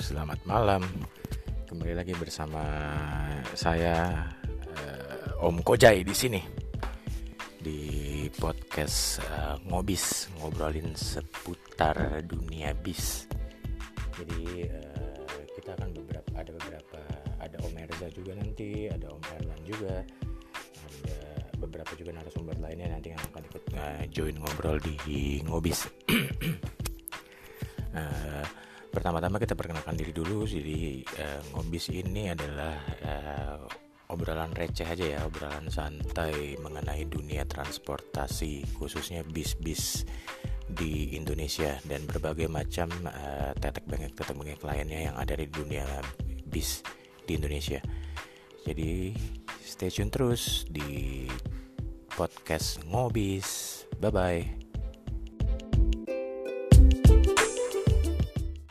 selamat malam. Kembali lagi bersama saya uh, Om Kojai di sini di podcast uh, Ngobis ngobrolin seputar dunia bis. Jadi uh, kita akan beberapa ada beberapa ada Om Erza juga nanti, ada Om Erlan juga, ada beberapa juga narasumber lainnya nanti yang akan ikut uh, join ngobrol di Ngobis. uh, pertama-tama kita perkenalkan diri dulu. Jadi uh, ngobis ini adalah uh, obrolan receh aja ya obrolan santai mengenai dunia transportasi khususnya bis-bis di Indonesia dan berbagai macam uh, tetek bengek tetek bengek lainnya yang ada di dunia bis di Indonesia. Jadi stay tune terus di podcast ngobis bye bye